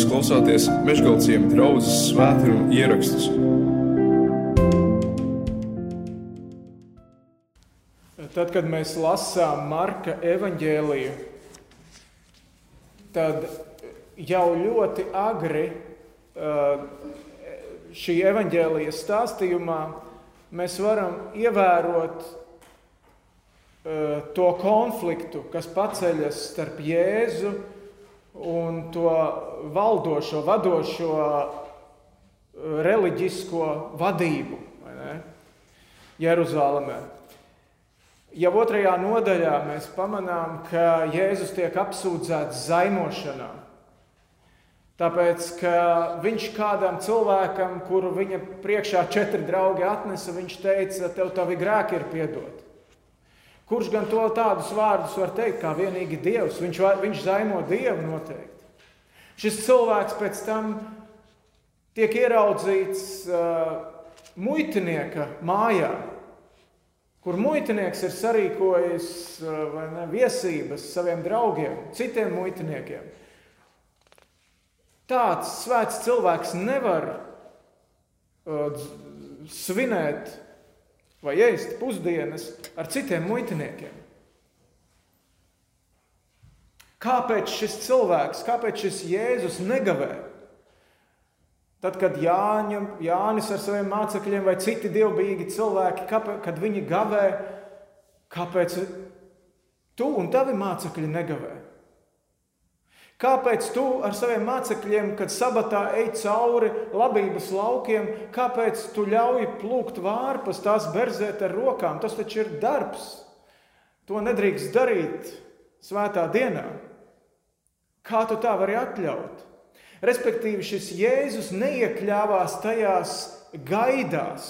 Jūs klausāties Meškāļu draugas svētkrājuma ierakstus. Tad, kad mēs lasām Marka evanģēliju, tad jau ļoti agri uh, šī evanģēlijas stāstījumā mēs varam ievērot uh, to konfliktu, kas paceļas starp Jēzu un to valdošo, vadošo uh, reliģisko vadību Jeruzalemē. Jau otrajā nodaļā mēs pamanām, ka Jēzus tiek apsūdzēts zaimošanā. Tāpēc, ka viņš kādam cilvēkam, kuru viņa priekšā četri draugi atnesa, viņš teica, tev tavi grēki ir piedoti. Kurš gan to tādus vārdus var teikt, kā vienīgi Dievs? Viņš, viņš zaimo Dievu noteikti. Šis cilvēks pēc tam tiek ieraudzīts uh, muitinieka mājā kur muitinieks ir sarīkojis eh, ne, viesības saviem draugiem, citiem muitiniekiem. Tāds svēts cilvēks nevar uh, svinēt vai ēst pusdienas ar citiem muitiniekiem. Kāpēc šis cilvēks, kāpēc šis Jēzus negavē? Tad, kad Jāņa, Jānis ar saviem mācekļiem vai citi dievbijīgi cilvēki, kāpēc, kad viņi gavē, kāpēc tu un tavi mācekļi negavē? Kāpēc tu ar saviem mācekļiem, kad sabatā ej cauri labības laukiem, kāpēc tu ļauj plūkt vārpas, tās berzēt ar rokām? Tas taču ir darbs. To nedrīkst darīt svētā dienā. Kā tu tā vari atļaut? Respektīvi, šis Jēzus neiekļāvās tajās gaidās,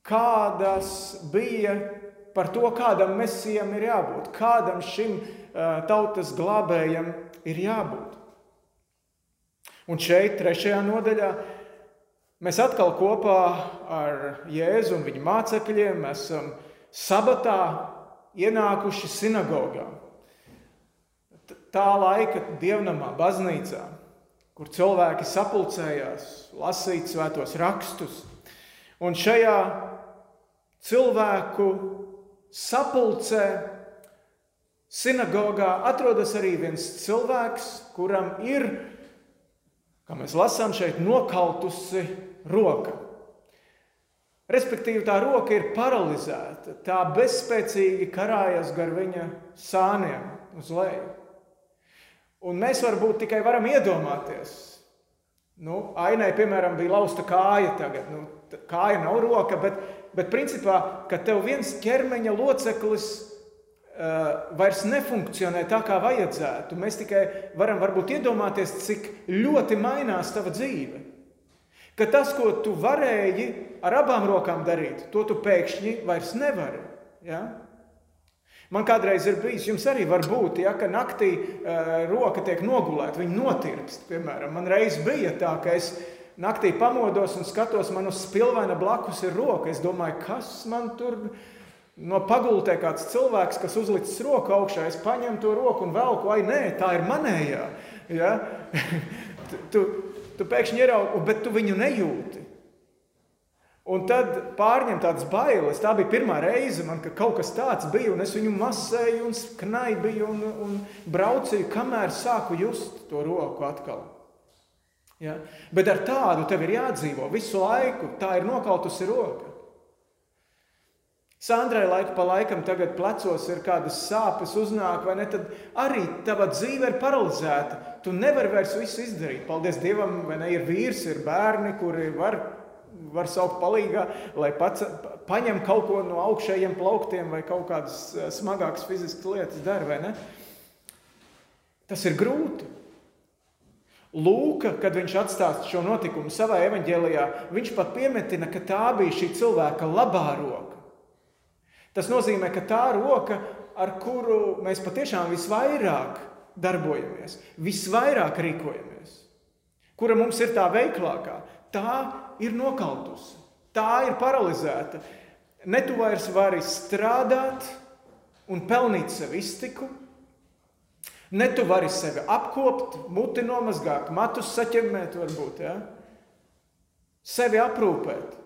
kādas bija par to, kādam mesijam ir jābūt, kādam šim tautas glābējam ir jābūt. Un šeit, trešajā nodaļā, mēs atkal kopā ar Jēzu un viņa mācekļiem esam sabatā ienākuši sinagogā. Tā laika dievnamā, baznīcā kur cilvēki sapulcējās, lasīt svētos rakstus. Un šajā cilvēku sapulcē, sinagogā atrodas arī viens cilvēks, kuram ir, kā mēs lasām šeit, nokautusi roka. Respektīvi, tā roka ir paralizēta, tā bezspēcīgi karājas gar viņa sāniem uz leju. Un mēs varbūt tikai varam iedomāties. Nu, ainai, piemēram, bija lausta kāja tagad. Nu, kāja nav roka, bet, bet principā, ka tev viens ķermeņa loceklis vairs nefunkcionē tā, kā vajadzētu. Mēs tikai varam varbūt iedomāties, cik ļoti mainās tava dzīve. Ka tas, ko tu varēji ar abām rokām darīt, to tu pēkšņi vairs nevari. Ja? Man kādreiz ir bijis, jums arī var būt, ja, ka naktī uh, roka tiek nogulēta, viņa notirpst. Piemēram, man reiz bija tā, ka es naktī pamodos un skatos, man uz spilvena blakus ir roka. Es domāju, kas man tur no pagultē kāds cilvēks, kas uzlicis roku augšā, es paņemu to roku un velku, ai nē, tā ir manējā. Ja? tu, tu pēkšņi ieraugi, bet tu viņu nejūti. Un tad pārņem tādas bailes. Tā bija pirmā reize, man, ka kaut kas tāds bija, un es viņu masēju, un knaibīju, un, un braucīju, kamēr sāku just to roku atkal. Ja? Bet ar tādu tev ir jādzīvo visu laiku. Tā ir nokautusi roka. Sandrai laiku pa laikam tagad plecos ir kādas sāpes, uznāk, vai ne? Tad arī tava dzīve ir paralizēta. Tu nevari vairs visu izdarīt. Paldies Dievam, vai ne? Ir vīrs, ir bērni, kuri var var saukt palīgā, lai pats paņem kaut ko no augšējiem plauktiem vai kaut kādas eh, smagākas fiziskas lietas dara, vai ne? Tas ir grūti. Lūka, kad viņš atstāsta šo notikumu savā evanģēlijā, viņš pat piemetina, ka tā bija šī cilvēka labā roka. Tas nozīmē, ka tā roka, ar kuru mēs patiešām visvairāk darbojamies, visvairāk rīkojamies, kura mums ir tā veiklākā, tā ir nokautusi, tā ir paralizēta. Ne tu vairs vari strādāt un pelnīt sev iztiku, Ne tu vari sevi apkopot, muti nomazgāt, matus saķemmēt, varbūt, ja? sevi aprūpēt.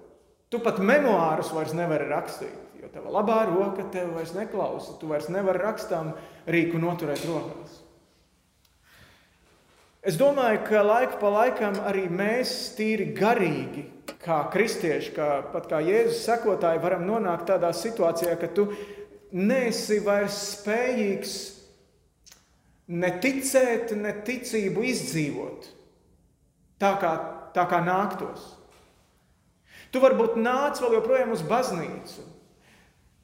Tu pat memoārus vairs nevari rakstīt, jo tava labā roka tev vairs neklausa. Tu vairs nevari rakstām rīku noturēt rokās. Es domāju, ka laiku pa laikam arī mēs, tīri garīgi, kā kristieši, kā, pat kā Jēzus sekotāji, varam nonākt tādā situācijā, ka tu neesi vairs spējīgs ne ticēt, ne ticību izdzīvot tā kā, tā kā nāktos. Tu varbūt nāc vēl joprojām uz baznīcu.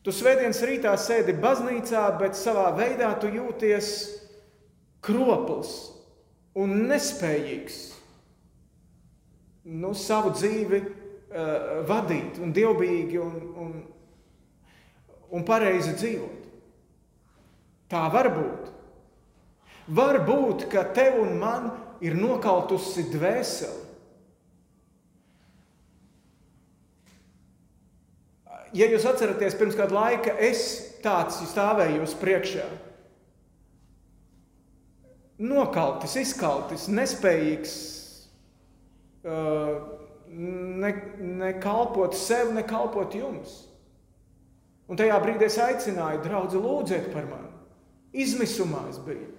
Tu svētdienas rītā sēdi baznīcā, bet savā veidā tu jūties kropls un nespējīgs nu, savu dzīvi uh, vadīt un dievbijīgi un, un, un pareizi dzīvot. Tā var būt. Var būt, ka tev un man ir nokautusi dvēseli. Ja jūs atceraties, pirms kāda laika es tāds stāvēju jūs priekšā. Nokaltis, izkaltis, nespējīgs uh, ne, ne kalpot sev, ne kalpot jums. Un tajā brīdī es aicināju, draugi, lūdziet par mani. Izmisumā es biju.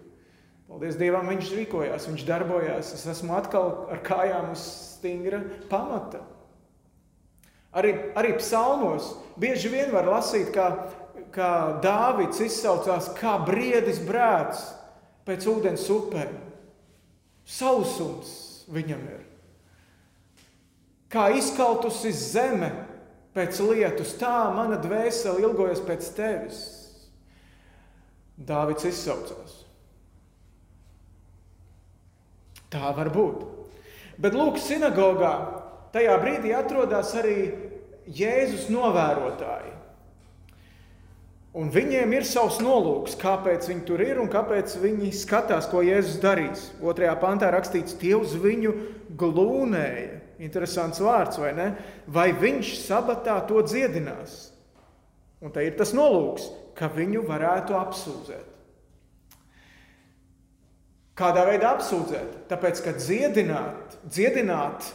Paldies Dievam, viņš rīkojās, viņš darbojās. Es esmu atkal ar kājām uz stingra pamata. Arī, arī psalmos bieži vien var lasīt, kā, kā Dāvids izsaucās, kā briedis brēc pēc ūdens upēm. Sausums viņam ir. Kā izkautusi zeme pēc lietus, tā mana dvēsele ilgojas pēc tevis. Dāvids izsaucās. Tā var būt. Bet lūk, sinagogā tajā brīdī atrodas arī Jēzus novērotāji. Un viņiem ir savs nolūks, kāpēc viņi tur ir un kāpēc viņi skatās, ko Jēzus darīs. Otrajā pantā rakstīts, tie uz viņu glūnēja. Interesants vārds, vai ne? Vai viņš sabatā to dziedinās? Un te ir tas nolūks, ka viņu varētu apsūdzēt. Kādā veidā apsūdzēt? Tāpēc, ka dziedināt, dziedināt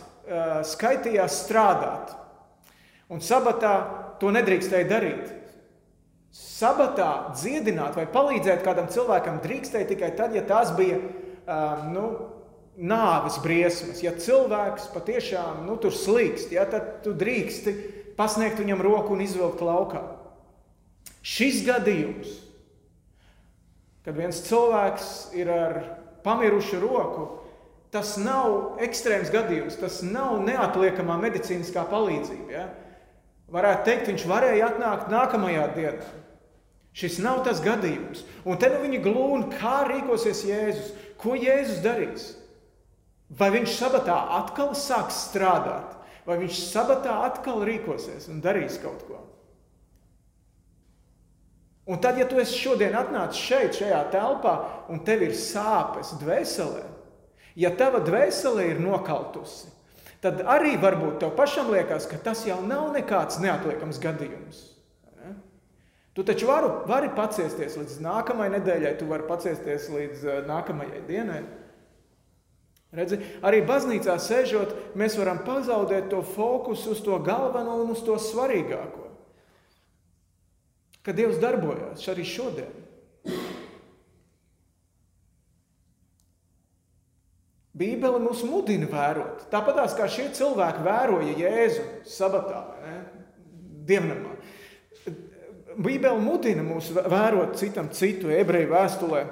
skaitījās strādāt. Un sabatā to nedrīkstēja darīt. Sabatā dziedināt vai palīdzēt kādam cilvēkam drīkstēja tikai tad, ja tās bija nu, nāves briesmas. Ja cilvēks patiešām nu, tur slīkst, ja, tad tu drīksti pasniegt viņam roku un izvilkt laukā. Šis gadījums, kad viens cilvēks ir ar pamirušu roku, tas nav ekstrēms gadījums, tas nav neatliekamā medicīniskā palīdzība. Ja? Varētu teikt, viņš varēja atnākt nākamajā dienā. Šis nav tas gadījums. Un te nu viņi glūna, kā rīkosies Jēzus, ko Jēzus darīs. Vai viņš sabatā atkal sāks strādāt, vai viņš sabatā atkal rīkosies un darīs kaut ko. Un tad, ja tu esi šodien atnācis šeit, šajā telpā, un tev ir sāpes dvēselē, ja tava dvēsele ir nokautusi, tad arī varbūt tev pašam liekas, ka tas jau nav nekāds neatliekams gadījums. Tu taču vari, vari paciesties līdz nākamajai nedēļai, tu vari paciesties līdz uh, nākamajai dienai. Redzi, arī baznīcā sēžot, mēs varam pazaudēt to fokusu uz to galveno un uz to svarīgāko ka Dievs darbojas arī šodien. Bībele mūs mudina vērot. Tāpat kā šie cilvēki vēroja Jēzu sabatā, dievnamā. Bībele mudina mūs vērot citam citu ebreju vēstulē.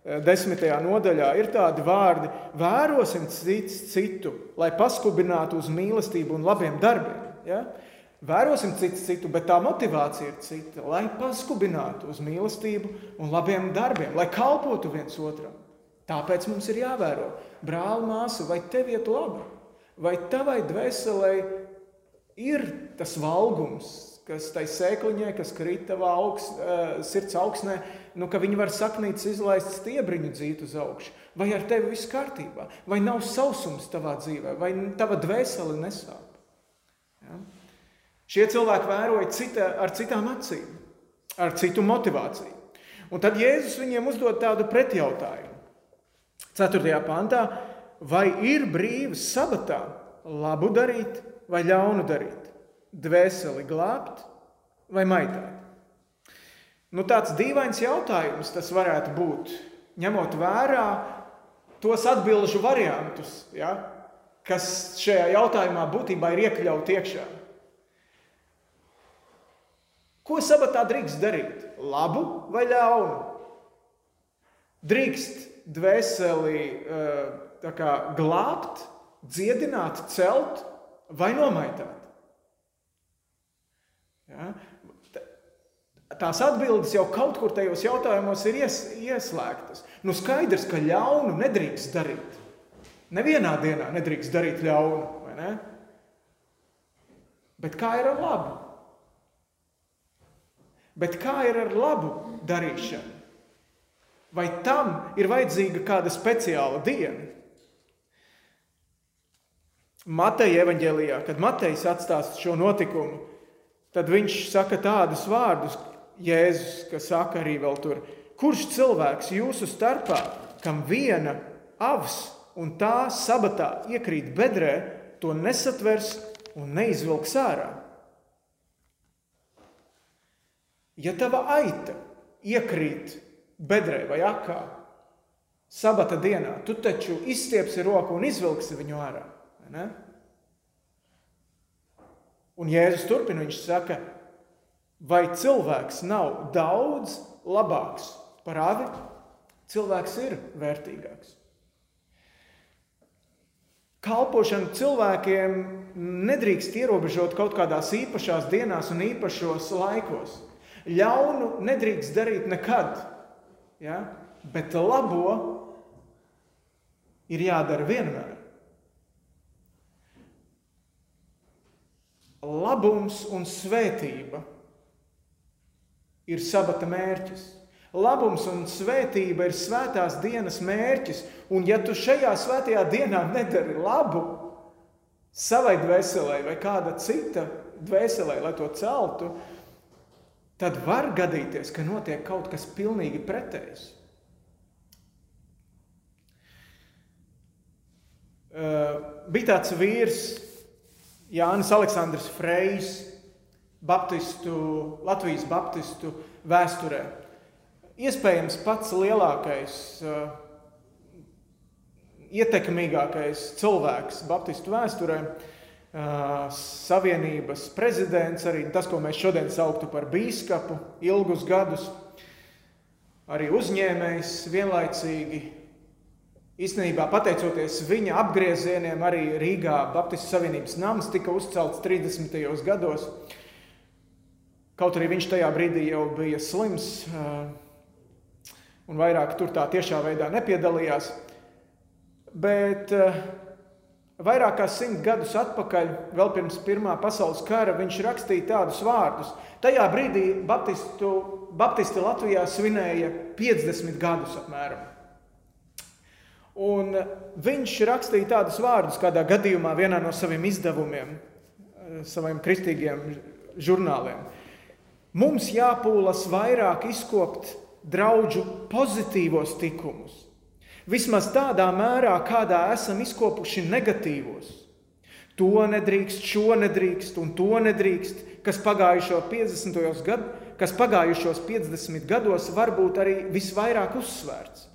Eh, desmitajā nodaļā ir tādi vārdi: vērosim cits citu, lai paskubinātu uz mīlestību un labiem darbiem. Ja? Vērosim citu citu, bet tā motivācija ir cita, lai paskubinātu uz mīlestību un labiem darbiem, lai kalpotu viens otram. Tāpēc mums ir jāvēro, brāl, māsa, vai tev iet labi, vai tavai dvēselē ir tas valgums, kas tai sēkliņai, kas krīt tavā augst, uh, sirds augsnē, nu, ka viņi var saknītas izlaist stiebriņu dzīt uz augšu. Vai ar tevi viss kārtībā, vai nav sausums tavā dzīvē, vai tava dvēsele nesāp. Ja? Šie cilvēki vēroja cita, ar citām acīm, ar citu motivāciju. Un tad Jēzus viņiem uzdod tādu pretjautājumu. 4. pantā, vai ir brīvs sabatā labu darīt vai ļaunu darīt, dvēseli glābt vai maitāt? Nu, tāds dīvains jautājums tas varētu būt, ņemot vērā tos atbildžu variantus, ja, kas šajā jautājumā būtībā ir iekļauti iekšā. Ko sabatā drīkst darīt? Labu vai ļaunu? Drīkst dvēseli eh, kā, glābt, dziedināt, celt vai nomaitāt. Ja? Tās atbildes jau kaut kur tajos jautājumos ir ies, ieslēgtas. Nu, skaidrs, ka ļaunu nedrīkst darīt. Nevienā dienā nedrīkst darīt ļaunu, vai ne? Bet kā ir ar labu? Bet kā ir ar labu darīšanu? Vai tam ir vajadzīga kāda speciāla diena? Mateja evanģēlijā, kad Matejs atstāsta šo notikumu, tad viņš saka tādus vārdus, Jēzus, kas saka arī vēl tur, kurš cilvēks jūsu starpā, kam viena avs un tā sabatā iekrīt bedrē, to nesatvers un neizvilks ārā? Ja tava aita iekrīt bedrē vai akā sabata dienā, tu taču izstiepsi roku un izvilksi viņu ārā. Ne? Un Jēzus turpina, viņš saka, vai cilvēks nav daudz labāks par avi? Cilvēks ir vērtīgāks. Kalpošana cilvēkiem nedrīkst ierobežot kaut kādās īpašās dienās un īpašos laikos. Ļaunu nedrīkst darīt nekad, ja? bet labo ir jādara vienmēr. Labums un svētība ir sabata mērķis. Labums un svētība ir svētās dienas mērķis. Un, ja tu šajā svētajā dienā nedari labu savai dvēselē vai kāda cita dvēselē, lai to celtu, tad var gadīties, ka notiek kaut kas pilnīgi pretējs. Uh, bija tāds vīrs, Jānis Aleksandrs Frejs, Baptistu, Latvijas Baptistu vēsturē. Iespējams, pats lielākais, uh, ietekmīgākais cilvēks Baptistu vēsturē. Uh, Savienības prezidents, arī tas, ko mēs šodien sauktu par biskupu, ilgus gadus, arī uzņēmējs vienlaicīgi. Īstenībā, pateicoties viņa apgriezieniem, arī Rīgā Baptistu Savienības nams tika uzcelts 30. gados. Kaut arī viņš tajā brīdī jau bija slims un vairāk tur tā tiešā veidā nepiedalījās. Bet Vairāk kā simt gadus atpakaļ, vēl pirms Pirmā pasaules kara, viņš rakstīja tādus vārdus. Tajā brīdī Baptistu, Baptisti Latvijā svinēja 50 gadus apmēram. Un viņš rakstīja tādus vārdus kādā gadījumā, vienā no saviem izdevumiem, saviem kristīgiem žurnāliem. Mums jāpūlas vairāk izkopt draugu pozitīvos tikumus Vismaz tādā mērā, kādā esam izkopuši negatīvos. To nedrīkst, šo nedrīkst un to nedrīkst, kas, pagājušo 50. Gad, kas pagājušos 50 gados varbūt arī visvairāk uzsvērts.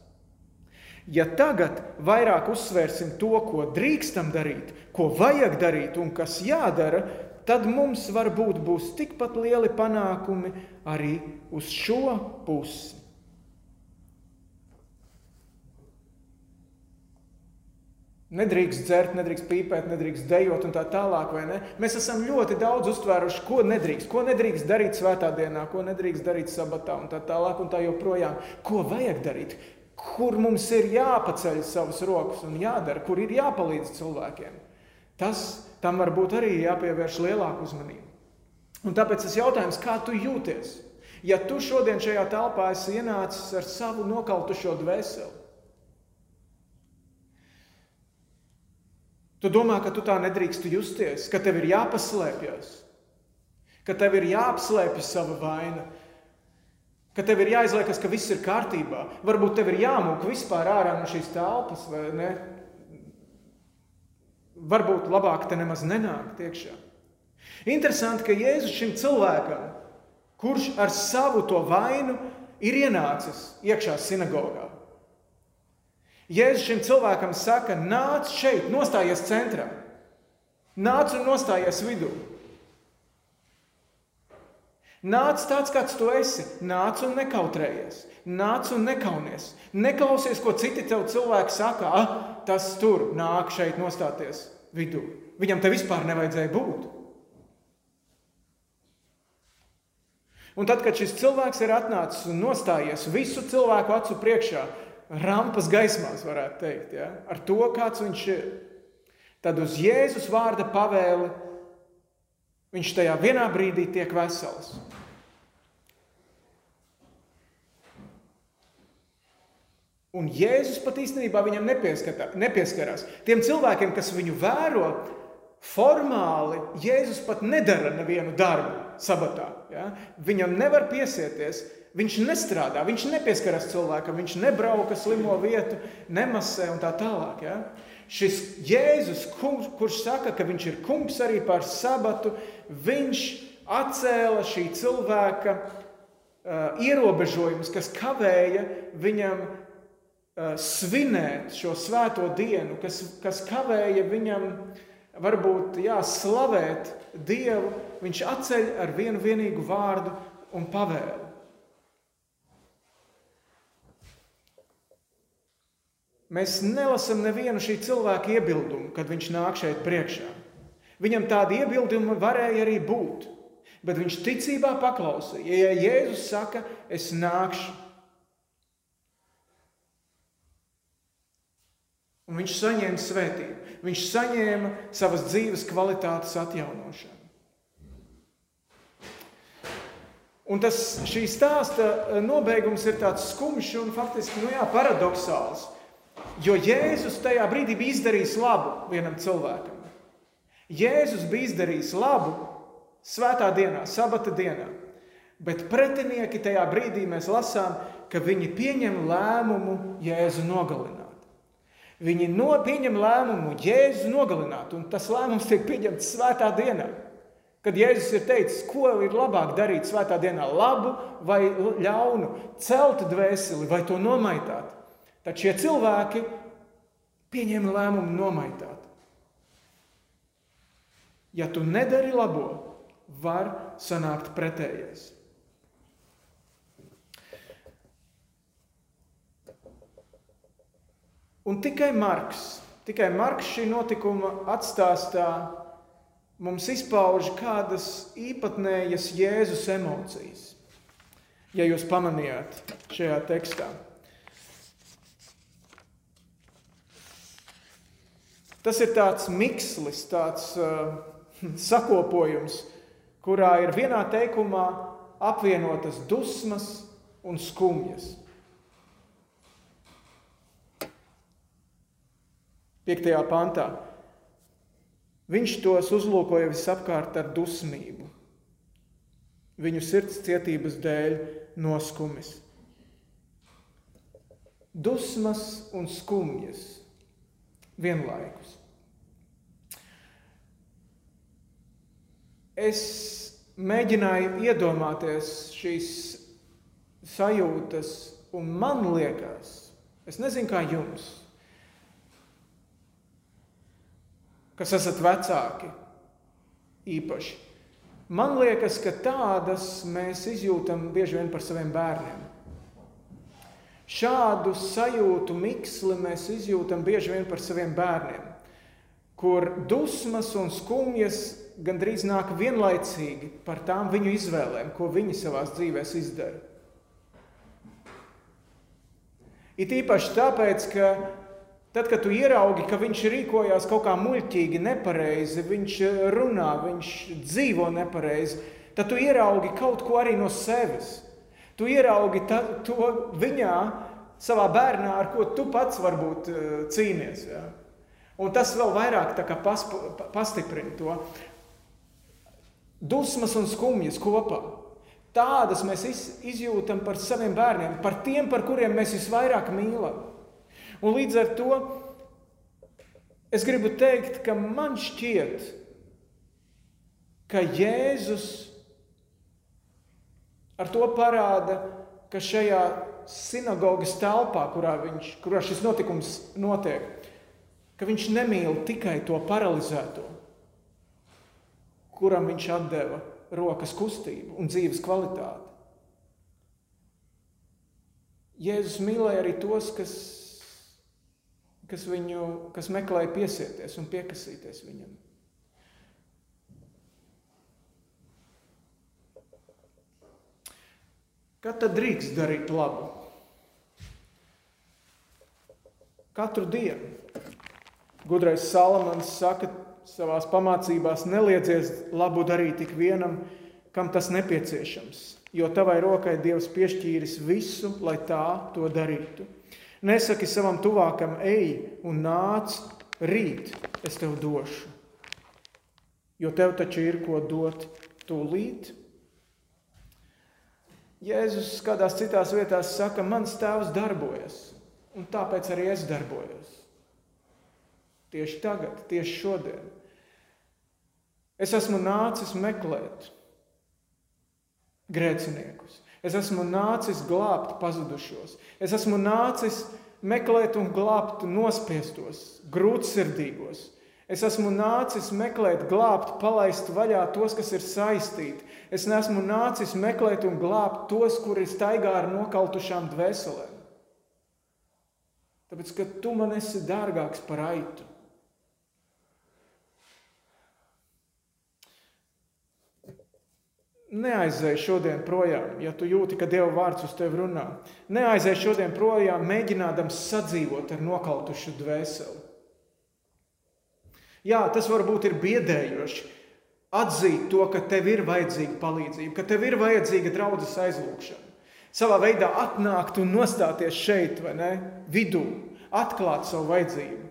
Ja tagad vairāk uzsvērsim to, ko drīkstam darīt, ko vajag darīt un kas jādara, tad mums varbūt būs tikpat lieli panākumi arī uz šo pusi. Nedrīkst dzert, nedrīkst pīpēt, nedrīkst dejot un tā tālāk. Mēs esam ļoti daudz uztvēruši, ko nedrīkst, ko nedrīkst darīt svētā dienā, ko nedrīkst darīt sabatā un tā tālāk un tā joprojām. Ko vajag darīt? Kur mums ir jāpaceļ savas rokas un jādara, kur ir jāpalīdz cilvēkiem. Tas tam varbūt arī jāpievērš lielāka uzmanība. Un tāpēc tas jautājums, kā tu jūties? Ja tu šodien šajā telpā esi ienācis ar savu nokautušo dvēseli, Tu domā, ka tu tā nedrīkst justies, ka tev ir jāpaslēpjas, ka tev ir jāapslēpj sava vaina. ka tev ir jāizliekas, ka viss ir kārtībā. Varbūt tev ir jāmūk vispār ārā no šīs telpas, vai ne? Varbūt labāk te nemaz nenākt iekšā. Interesanti, ka Jēzus šim cilvēkam, kurš ar savu to vainu ir ienācis iekšā sinagogā, Jēzus šim cilvēkam saka, nāc šeit, nostājies centrā, nāc un nostājies vidū. Nāc tāds, kāds tu esi, nāc un nekautrējies, nāc un nekaunies. Neklausies, ko citi tev cilvēki saka, ah, tas tur nāk šeit nostāties vidū. Viņam te vispār nevajadzēja būt. Un tad, kad šis cilvēks ir atnācis un nostājies visu cilvēku acu priekšā, rampas gaismās, varētu teikt, ja? ar to, kāds viņš ir. Tad uz Jēzus vārda pavēli viņš tajā vienā brīdī tiek vesels. Un Jēzus pat īstenībā viņam nepieskarās. Tiem cilvēkiem, kas viņu vēro, formāli Jēzus pat nedara nevienu darbu sabatā. Ja? Viņam nevar piesieties, Viņš nestrādā, viņš nepieskaras cilvēkam, viņš nebrauka slimo vietu, nemasē un tā tālāk. Ja? Šis Jēzus, kungs, kurš saka, ka viņš ir kungs arī par sabatu, viņš atcēla šī cilvēka uh, ierobežojumus, kas kavēja viņam uh, svinēt šo svēto dienu, kas, kas kavēja viņam varbūt jā, slavēt Dievu. Viņš atceļ ar vienu vienīgu vārdu un pavēlu. Mēs nelasām nevienu šī cilvēka iebildumu, kad viņš nāk šeit priekšā. Viņam tādi iebildumi varēja arī būt, bet viņš ticībā paklausīja. Ja Jēzus saka, es nākšu, un viņš saņēma svētību, viņš saņēma savas dzīves kvalitātes atjaunošanu. Un tas šī stāsta nobeigums ir tāds skumjš un faktiski nu jā, paradoxāls. Jo Jēzus tajā brīdī bija izdarījis labu vienam cilvēkam. Jēzus bija izdarījis labu svētā dienā, sabata dienā. Bet pretinieki tajā brīdī mēs lasām, ka viņi pieņem lēmumu Jēzu nogalināt. Viņi no, pieņem lēmumu Jēzu nogalināt, un tas lēmums tiek pieņemts svētā dienā. Kad Jēzus ir teicis, ko ir labāk darīt svētā dienā, labu vai ļaunu, celt dvēseli vai to nomaitāt. Tad šie cilvēki pieņēma lēmumu nomaitāt. Ja tu nedari labo, var sanākt pretējais. Un tikai Marks, tikai Marks šī notikuma atstāstā mums izpauž kādas īpatnējas Jēzus emocijas. Ja jūs pamanījāt šajā tekstā, Tas ir tāds mikslis, tāds uh, sakopojums, kurā ir vienā teikumā apvienotas dusmas un skumjas. Piektajā pantā viņš tos uzlūkoja visapkārt ar dusmību, viņu sirds cietības dēļ noskumis. Dusmas un skumjas vienlaikus. Es mēģināju iedomāties šīs sajūtas, un man liekas, es nezinu, kā jums, kas esat vecāki īpaši. Man liekas, ka tādas mēs izjūtam bieži vien par saviem bērniem. Šādu sajūtu miksli mēs izjūtam bieži vien par saviem bērniem, kur dusmas un skumjas gandrīz nāk vienlaicīgi par tām viņu izvēlēm, ko viņi savā dzīvēm izdara. It īpaši tāpēc, ka tad, kad tu ieraugi, ka viņš rīkojās kaut kā muļķīgi, nepareizi, viņš runā, viņš dzīvo nepareizi, tad tu ieraugi kaut ko arī no sevis. Tu ieraugi ta, to viņā, savā bērnā, ar ko tu pats varbūt eh, cīnies. Ja? Un tas vēl vairāk pasp, pastiprina to. Dusmas un skumjas kopā. Tādas mēs izjūtam par saviem bērniem, par tiem, par kuriem mēs visvairāk mīlam. Un līdz ar to es gribu teikt, ka man šķiet, ka Jēzus ar to parāda, ka šajā sinagogas telpā, kurā, viņš, kurā šis notikums notiek, ka viņš nemīl tikai to paralizēto, kuram viņš deva rokas kustību un dzīves kvalitāti. Jēzus mīlēja arī tos, kas, kas, viņu, kas meklēja piesieties un piekasīties viņam. Kad tad drīkst darīt labu? Katru dienu. Gudrais Salamans saka savā pamācībās: neliedzies labu darīt tik vienam, kam tas nepieciešams, jo tavai rokai Dievs piešķīris visu, lai tā to darītu. Nesaki savam tuvākam, ej un nāc, rīt es tev došu, jo tev taču ir ko dot tūlīt. Jēzus kādās citās vietās saka, mans tēvs darbojas, un tāpēc arī es darbojos. Tieši tagad, tieši šodien. Es esmu nācis meklēt grēciniekus. Es esmu nācis glābt pazudušos. Es esmu nācis meklēt un glābt nospiestos, grūtsirdīgos. Es esmu nācis meklēt, glābt, palaist vaļā tos, kas ir saistīti. Es neesmu nācis meklēt un glābt tos, kuri staigā ar nokautušām dvēselēm. Tāpēc, ka tu man esi dārgāks par aitu. Neaizēj šodien projām, ja tu jūti, ka Dieva vārds uz tevi runā. Neaizēj šodien projām, mēģinādams sadzīvot ar nokautušu dvēseli. Jā, tas varbūt ir biedējoši. Atzīt to, ka tev ir vajadzīga palīdzība, ka tev ir vajadzīga draudzes aizlūgšana. Savā veidā atnākt un nostāties šeit, vai ne? Vidū, atklāt savu vajadzību.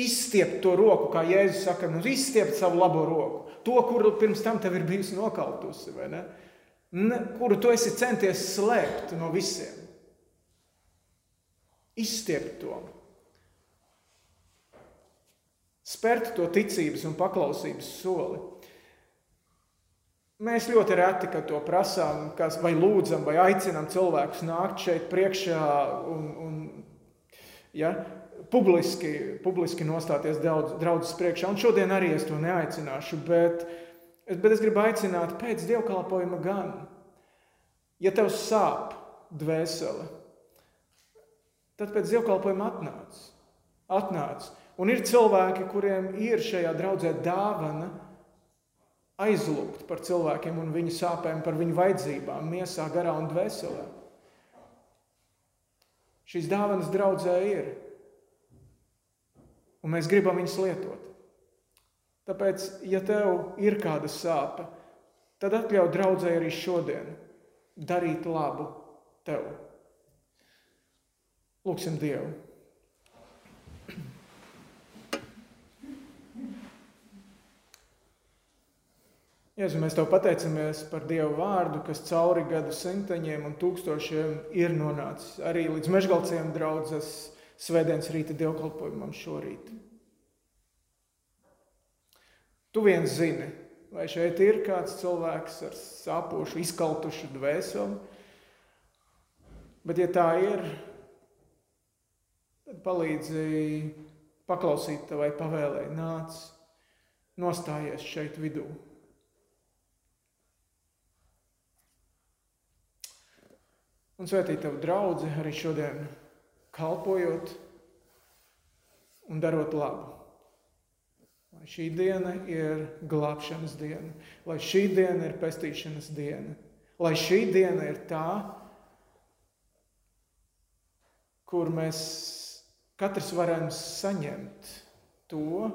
Izstiept to roku, kā Jēzus saka, nu, izstiept savu labo roku. To, kuru pirms tam tev ir bijusi nokautusi, vai ne? kuru tu esi centies slēpt no visiem. Izstiept to spērt to ticības un paklausības soli. Mēs ļoti reti to prasām, kas, vai lūdzam, vai aicinām cilvēkus nākt šeit priekšā un, un ja, publiski, publiski nostāties draudzes priekšā. Un šodien arī es to neaicināšu, bet, bet es gribu aicināt pēc dievkalpojuma gan. Ja tev sāp dvēsele, tad pēc dievkalpojuma atnāc. atnāc. Un ir cilvēki, kuriem ir šajā draudzē dāvana aizlūgt par cilvēkiem un viņu sāpēm, par viņu vajadzībām, miesā, garā un dvēselē. Šīs dāvanas draudzē ir, un mēs gribam viņas lietot. Tāpēc, ja tev ir kāda sāpe, tad atļauj draudzē arī šodien darīt labu tev. Lūksim Dievu! Jēzu, mēs tev pateicamies par Dievu vārdu, kas cauri gadu simteņiem un tūkstošiem ir nonācis arī līdz mežgalciem draudzes svētdienas rīta dievkalpojumam šorīt. Tu viens zini, vai šeit ir kāds cilvēks ar sāpošu, izkaltušu dvēseli, bet ja tā ir, tad palīdzi paklausīt tavai pavēlēji, nāc, nostājies šeit vidū. Un svētīt tavu draugu arī šodien, kalpojot un darot labu. Lai šī diena ir glābšanas diena, lai šī diena ir pestīšanas diena, lai šī diena ir tā, kur mēs katrs varam saņemt to,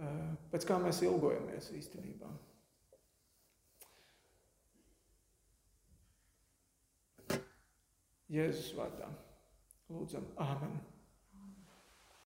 eh, pēc kā mēs ilgojamies īstenībā. Jēzus vārdā. Lūdzam, Āmen!